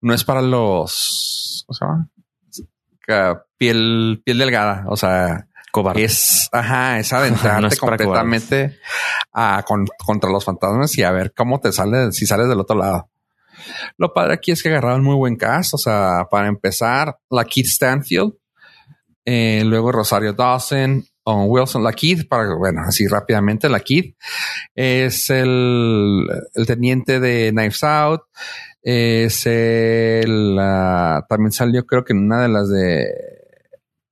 no es para los, ¿cómo se llama? Piel, piel delgada. O sea, Cobarde. Es, ajá, es adentrarte completamente a, contra los fantasmas y a ver cómo te sale, si sales del otro lado. Lo padre aquí es que agarraron muy buen cast. O sea, para empezar, la Keith Stanfield, eh, luego Rosario Dawson, o Wilson, la Keith, para, bueno, así rápidamente, la Keith es el, el teniente de Knives Out. Es el, también salió creo que en una de las de,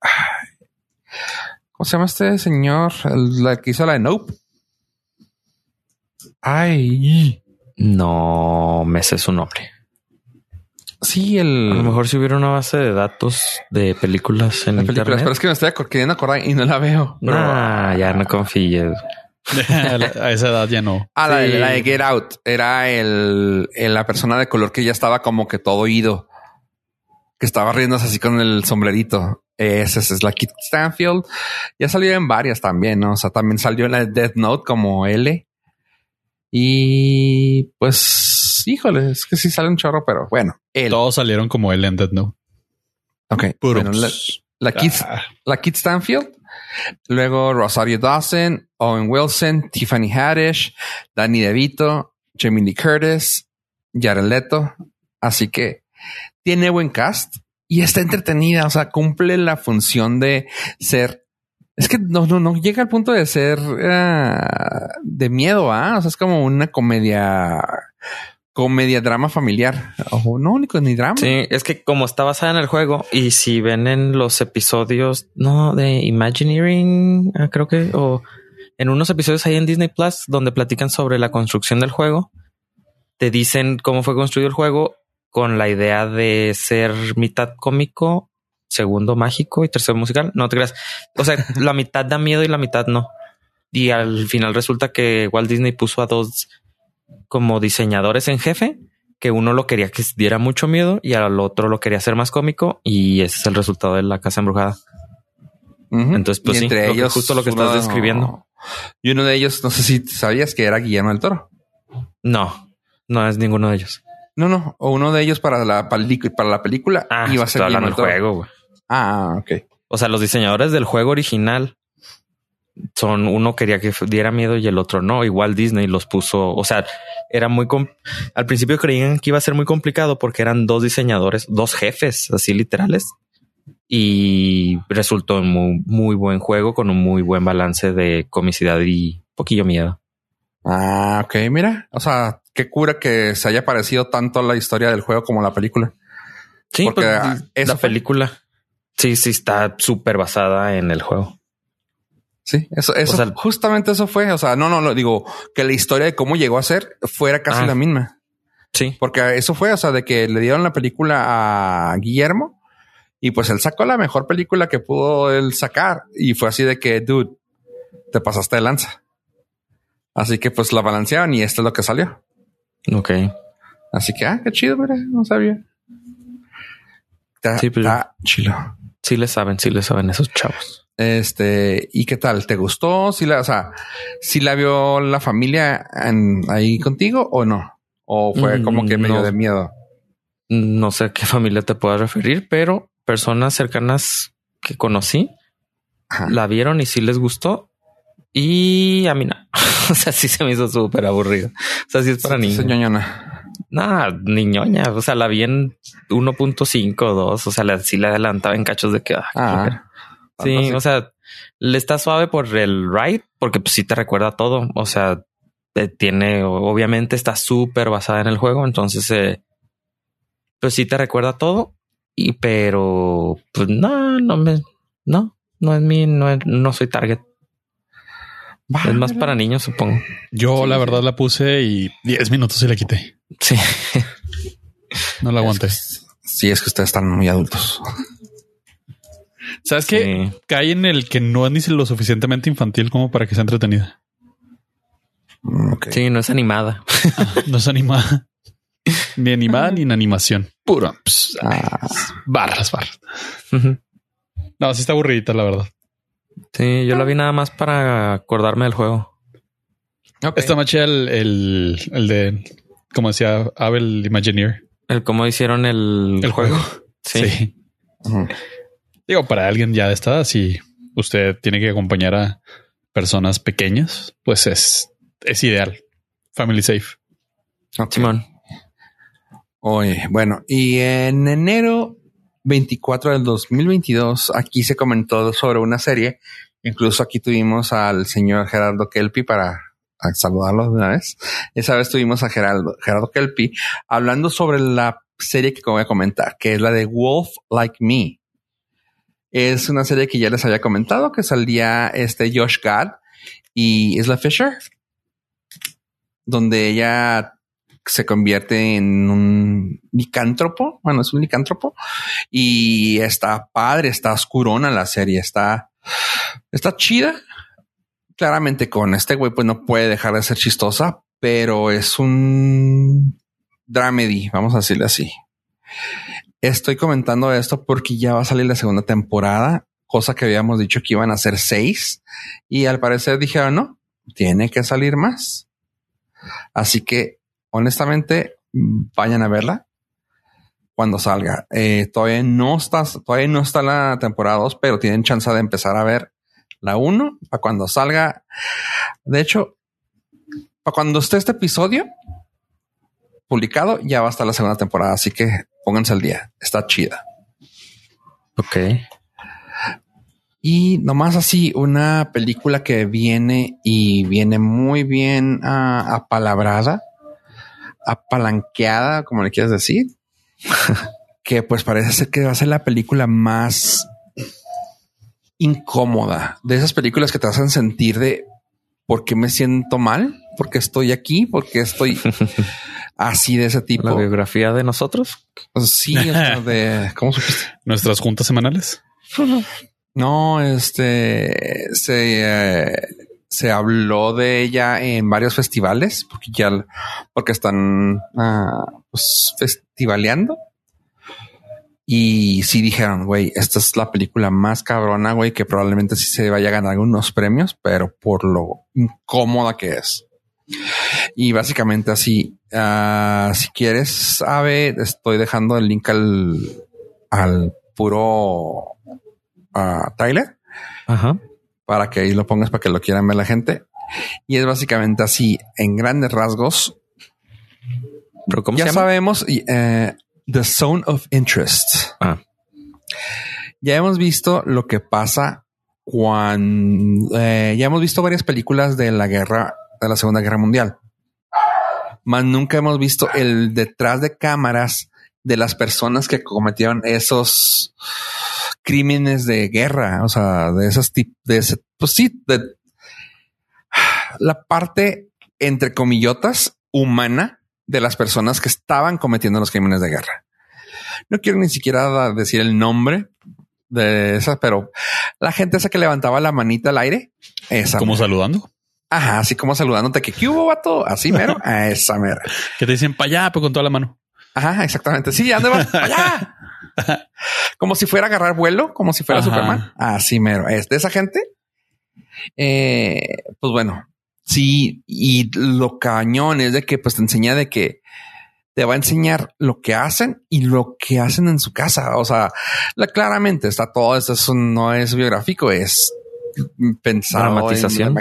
¿Cómo se llama este señor? El, la que hizo la de Nope. Ay. No me sé su nombre. Sí, el. A lo mejor si hubiera una base de datos de películas en internet. Películas, pero es que me estoy queriendo acordar y no la veo. Ah, ya no confíes. a esa edad ya no. Ah, la, de Get Out. Era el, la persona de color que ya estaba como que todo oído. Que estaba riéndose así con el sombrerito. Esa es la Kit Stanfield. Ya salió en varias también, ¿no? O sea, también salió en la Death Note como L. Y pues, híjole, es que sí sale un chorro, pero bueno. Todos salieron como L en Death Note. Ok. Bueno, la, la, Kit, ah. la Kit Stanfield. Luego Rosario Dawson, Owen Wilson, Tiffany Haddish, Danny DeVito, Jamie Lee Curtis, Jared Leto. Así que tiene buen cast y está entretenida, o sea, cumple la función de ser. Es que no, no, no llega al punto de ser uh, de miedo, ¿ah? O sea, es como una comedia, comedia drama familiar. No, único ni drama. Sí, es que como está basada en el juego y si ven en los episodios, no, de Imagineering, ah, creo que, o en unos episodios ahí en Disney Plus donde platican sobre la construcción del juego, te dicen cómo fue construido el juego con la idea de ser mitad cómico, segundo mágico y tercero musical. No te creas. O sea, la mitad da miedo y la mitad no. Y al final resulta que Walt Disney puso a dos como diseñadores en jefe, que uno lo quería que diera mucho miedo y al otro lo quería hacer más cómico y ese es el resultado de la casa embrujada. Entonces, pues entre ellos, justo lo que estás describiendo. Y uno de ellos, no sé si sabías que era Guillermo del Toro. No, no es ninguno de ellos. No, no, o uno de ellos para la, para la película ah, iba a ser el juego. Ah, ok. O sea, los diseñadores del juego original son uno quería que diera miedo y el otro no. Igual Disney los puso. O sea, era muy al principio creían que iba a ser muy complicado porque eran dos diseñadores, dos jefes así literales. Y resultó un muy, muy buen juego con un muy buen balance de comicidad y poquillo miedo. Ah, ok, mira. O sea, qué cura que se haya parecido tanto la historia del juego como la película. Sí, porque pues, la película sí, sí está súper basada en el juego. Sí, eso, eso justamente eso fue. O sea, no, no, no digo que la historia de cómo llegó a ser fuera casi ah. la misma. Sí, porque eso fue, o sea, de que le dieron la película a Guillermo y pues él sacó la mejor película que pudo él sacar y fue así de que, dude, te pasaste de lanza. Así que pues la balanceaban y esto es lo que salió. Ok. Así que, ah, qué chido, mira, no sabía. sí, pero pues, chilo. Sí le saben, sí le saben esos chavos. Este, ¿y qué tal? ¿Te gustó? Si la, o sea, si la vio la familia ahí contigo o no? ¿O fue mm, como que medio de miedo? No sé a qué familia te puedas referir, pero personas cercanas que conocí la vieron y sí les gustó, Y a mí no. o sea, sí se me hizo súper aburrido. O sea, sí es para niños. Nada, niñoña. O sea, la vi en 1.5 2. O sea, la, sí le adelantaba en cachos de que. Ah, ah sí, o sea, le está suave por el ride, porque pues sí te recuerda todo. O sea, tiene, obviamente está súper basada en el juego. Entonces, eh, pues sí te recuerda todo. Y pero, pues no, no me, no, no es mi, no, no soy target. Es más para niños, supongo. Yo la verdad la puse y 10 minutos y la quité. Sí. No la aguanté. sí, es que ustedes están muy adultos. ¿Sabes qué? Cae en el que no es ni lo suficientemente infantil como para que sea entretenida. Mm, sí, no es animada. no es animada. Ni animada ni en animación. Puro. Ah. barras, barras. No, sí está aburridita, la verdad. Sí, yo la vi nada más para acordarme del juego. Está más el, el, de, como decía Abel Imagineer. El cómo hicieron el, el juego. Sí. Digo, para alguien ya de esta edad, si usted tiene que acompañar a personas pequeñas, pues es, es ideal. Family safe. Simón. Oye, bueno, y en enero 24 del 2022, aquí se comentó sobre una serie. Incluso aquí tuvimos al señor Gerardo Kelpi para saludarlo de una vez. Esa vez tuvimos a Gerardo, Gerardo Kelpi hablando sobre la serie que voy a comentar, que es la de Wolf Like Me. Es una serie que ya les había comentado, que salía este Josh Gad y Isla Fisher, donde ella se convierte en un licántropo. Bueno, es un licántropo y está padre, está oscurona la serie, está, está chida. Claramente con este güey, pues no puede dejar de ser chistosa, pero es un dramedy, vamos a decirle así. Estoy comentando esto porque ya va a salir la segunda temporada, cosa que habíamos dicho que iban a ser seis y al parecer dijeron no, tiene que salir más. Así que honestamente, vayan a verla cuando salga. Eh, todavía no está, todavía no está la temporada 2, pero tienen chance de empezar a ver la 1 para cuando salga. De hecho, para cuando esté este episodio publicado, ya va a estar la segunda temporada. Así que pónganse al día. Está chida. Ok. Y nomás así, una película que viene y viene muy bien uh, apalabrada apalanqueada, como le quieras decir, que pues parece ser que va a ser la película más incómoda de esas películas que te hacen sentir de por qué me siento mal, por qué estoy aquí, por qué estoy así de ese tipo. La biografía de nosotros. Sí, de cómo supiste nuestras juntas semanales. No, este se eh, se habló de ella en varios festivales porque ya porque están ah, pues, festivaleando y sí dijeron, güey, esta es la película más cabrona, güey, que probablemente sí se vaya a ganar algunos premios, pero por lo incómoda que es. Y básicamente así, uh, si quieres, sabe, estoy dejando el link al, al puro uh, trailer. Ajá para que ahí lo pongas para que lo quieran ver la gente. Y es básicamente así, en grandes rasgos. ¿Pero cómo ya sabemos eh, The Zone of Interest. Ah. Ya hemos visto lo que pasa cuando eh, ya hemos visto varias películas de la guerra, de la Segunda Guerra Mundial. Mas nunca hemos visto el detrás de cámaras de las personas que cometieron esos crímenes de guerra, o sea, de esas de ese, pues sí, de la parte entre comillotas humana de las personas que estaban cometiendo los crímenes de guerra. No quiero ni siquiera decir el nombre de esas, pero la gente esa que levantaba la manita al aire, esa. Como saludando. Ajá, así como saludándote que ¿qué hubo, vato? Así mero, a esa mera. Que te dicen para allá, pues con toda la mano. Ajá, exactamente. Sí, ¿dónde vas? allá. como si fuera a agarrar vuelo, como si fuera Superman. Así mero. Es de esa gente. Eh, pues bueno, sí. Y lo cañón es de que pues te enseña de que te va a enseñar lo que hacen y lo que hacen en su casa. O sea, claramente está todo esto, no es biográfico, es pensado. Dramatización.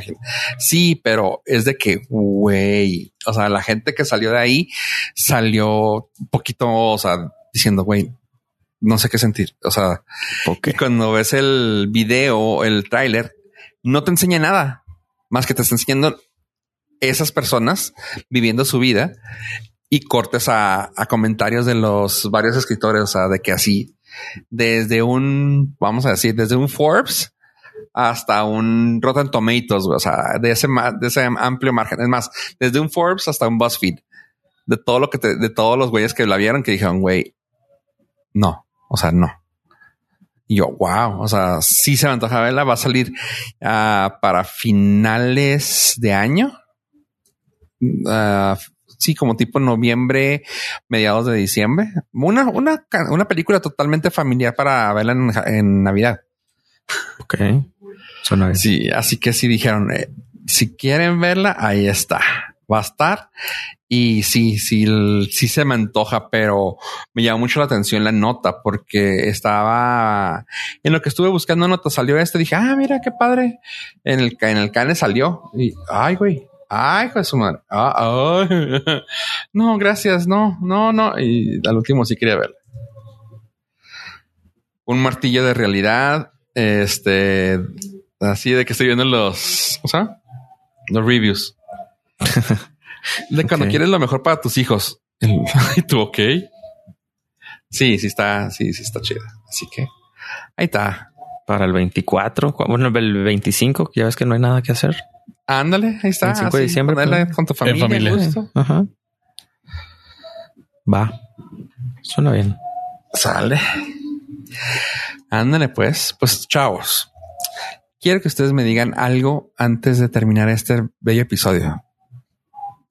Sí, pero es de que, güey, o sea, la gente que salió de ahí salió un poquito, o sea, diciendo, güey, no sé qué sentir. O sea, Ok. cuando ves el video, el tráiler, no te enseña nada más que te está enseñando esas personas viviendo su vida y cortes a, a comentarios de los varios escritores. O sea, de que así, desde un, vamos a decir, desde un Forbes hasta un Rotten Tomatoes, güey, o sea, de ese, de ese amplio margen. Es más, desde un Forbes hasta un BuzzFeed, de todo lo que te, de todos los güeyes que la vieron que dijeron, güey, no, o sea, no. Y yo, wow, o sea, sí se me antoja verla. Va a salir ah, para finales de año. Ah, sí, como tipo noviembre, mediados de diciembre. Una, una, una película totalmente familiar para verla en, en Navidad. Ok. Sí, así que sí dijeron, eh, si quieren verla, ahí está. Va a estar. Y sí, sí, sí se me antoja, pero me llamó mucho la atención la nota porque estaba en lo que estuve buscando nota, salió este. Dije, ah, mira qué padre. En el, en el cane salió y ay, güey, ay, hijo de su madre. Ah. No, gracias, no, no, no. Y al último sí quería verla. Un martillo de realidad. Este, así de que estoy viendo los, o sea, los reviews. de cuando quieres lo mejor para tus hijos. ¿Y tú ok? Sí, sí está, sí, sí está chida. Así que ahí está. Para el 24, cu- bueno, el 25, que ya ves que no hay nada que hacer. Ándale, ahí está. 25 de así, diciembre, ponerla pues. con tu familia. familia. Ajá. Va. Suena bien. Sale. Ándale, pues, pues chavos. Quiero que ustedes me digan algo antes de terminar este bello episodio.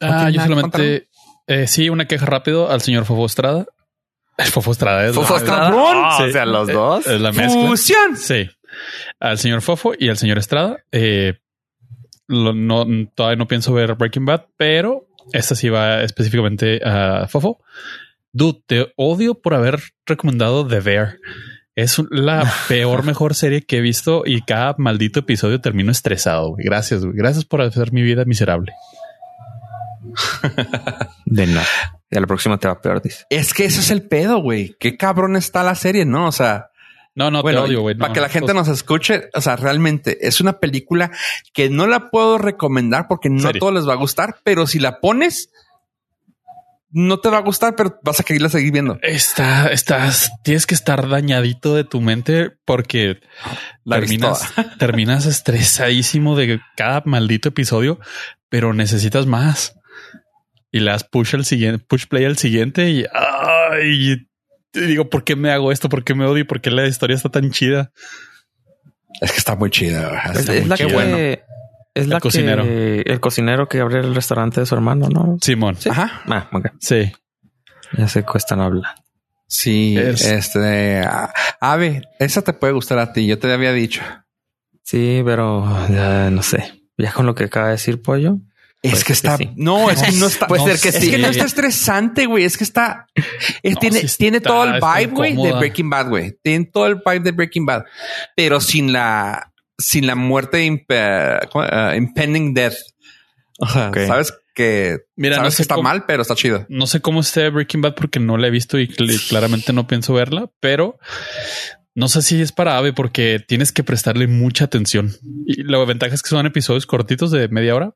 Ah, yo solamente eh, sí, una queja rápido al señor Fofo Estrada. El Fofo Estrada es Fofo la- Estrada. Sí. O sea, los Eh, dos. es la mezcla. Fusión. Sí. Al señor Fofo y al señor Estrada. Eh, lo- no, todavía no pienso ver Breaking Bad, pero esta sí va específicamente a Fofo. Dude, te odio por haber recomendado The Bear. Es la peor, mejor serie que he visto y cada maldito episodio termino estresado. güey. Gracias, güey. Gracias por hacer mi vida miserable. De nada. Y a la próxima te va peor, dice. Es que ese es el pedo, güey. Qué cabrón está la serie, ¿no? O sea, No, no bueno, te odio, güey. para que la gente pues, nos escuche, o sea, realmente es una película que no la puedo recomendar porque no a todos les va a gustar, pero si la pones, no te va a gustar, pero vas a quererla seguir viendo. Está, estás, tienes que estar dañadito de tu mente porque La terminas, terminas estresadísimo de cada maldito episodio, pero necesitas más. Y le das push al siguiente, push play al siguiente y ay, te digo, ¿por qué me hago esto? ¿Por qué me odio? ¿Por qué la historia está tan chida? Es que está muy chida. Es, es muy la chida. que bueno. Es la cocinero. que el cocinero que abre el restaurante de su hermano, ¿no? Simón. Sí. Ajá. Ah, ok. Sí. Ya se cuestan hablar. Sí, Es- este a- Ave, esa te puede gustar a ti. Yo te había dicho. Sí, pero ya no sé. Ya con lo que acaba de decir Pollo. Es que está. sí. No, es que no está. Puede no, ser que es sí. que no está estresante, güey. Es que está. es- No, tiene, sí tiene está, todo el está vibe, güey, de. Breaking Bad, güey. Tiene todo el vibe de Breaking Bad, pero sin la, sin la muerte imp- ¿cómo? Ah, impending death. O sea, Ok. sabes que Mira, sabes no que sé está cómo- mal, pero está chido. No sé cómo esté Breaking Bad porque no la he visto y cl- claramente no pienso verla, pero no sé si es para Ave porque tienes que prestarle mucha atención. Y la ventaja es que son episodios cortitos de media hora,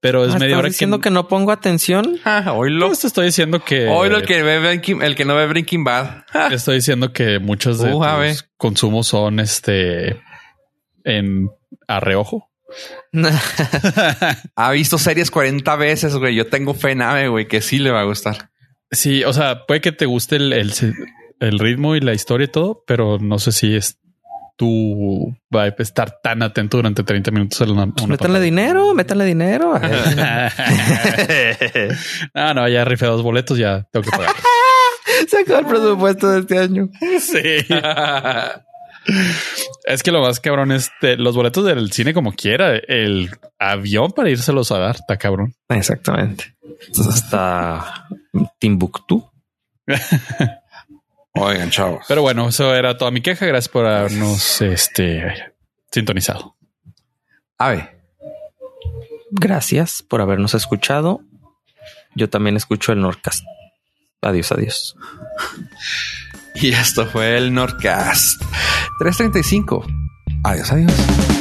pero es Ah, media ¿estás hora diciendo que, que no pongo atención. Ah, oílo. Pues te estoy diciendo que Oílo el que ve Breaking, el que no ve Breaking Bad. te estoy diciendo que muchos de Uh, tus consumos son este en a reojo. ha visto series 40 veces, güey. Yo tengo fe en Ave, güey, que sí le va a gustar. Sí, o sea, puede que te guste el, el, el ritmo y la historia y todo, pero no sé si es tu vibe estar tan atento durante 30 minutos a una, a una Métanle pantalla. dinero, métanle dinero. ah, no, ya rifé dos boletos, ya tengo que pagar. Se acabó el presupuesto de este año. sí. Es que lo más cabrón es de los boletos del cine como quiera. El avión para írselos a dar, está cabrón. Exactamente. Hasta Timbuktu. Oigan, chavos. Pero bueno, eso era toda mi queja. Gracias por habernos este, sintonizado. Ave. Gracias por habernos escuchado. Yo también escucho el Nordcast. Adiós, adiós. Y esto fue el Nordcast 335. Adiós, adiós.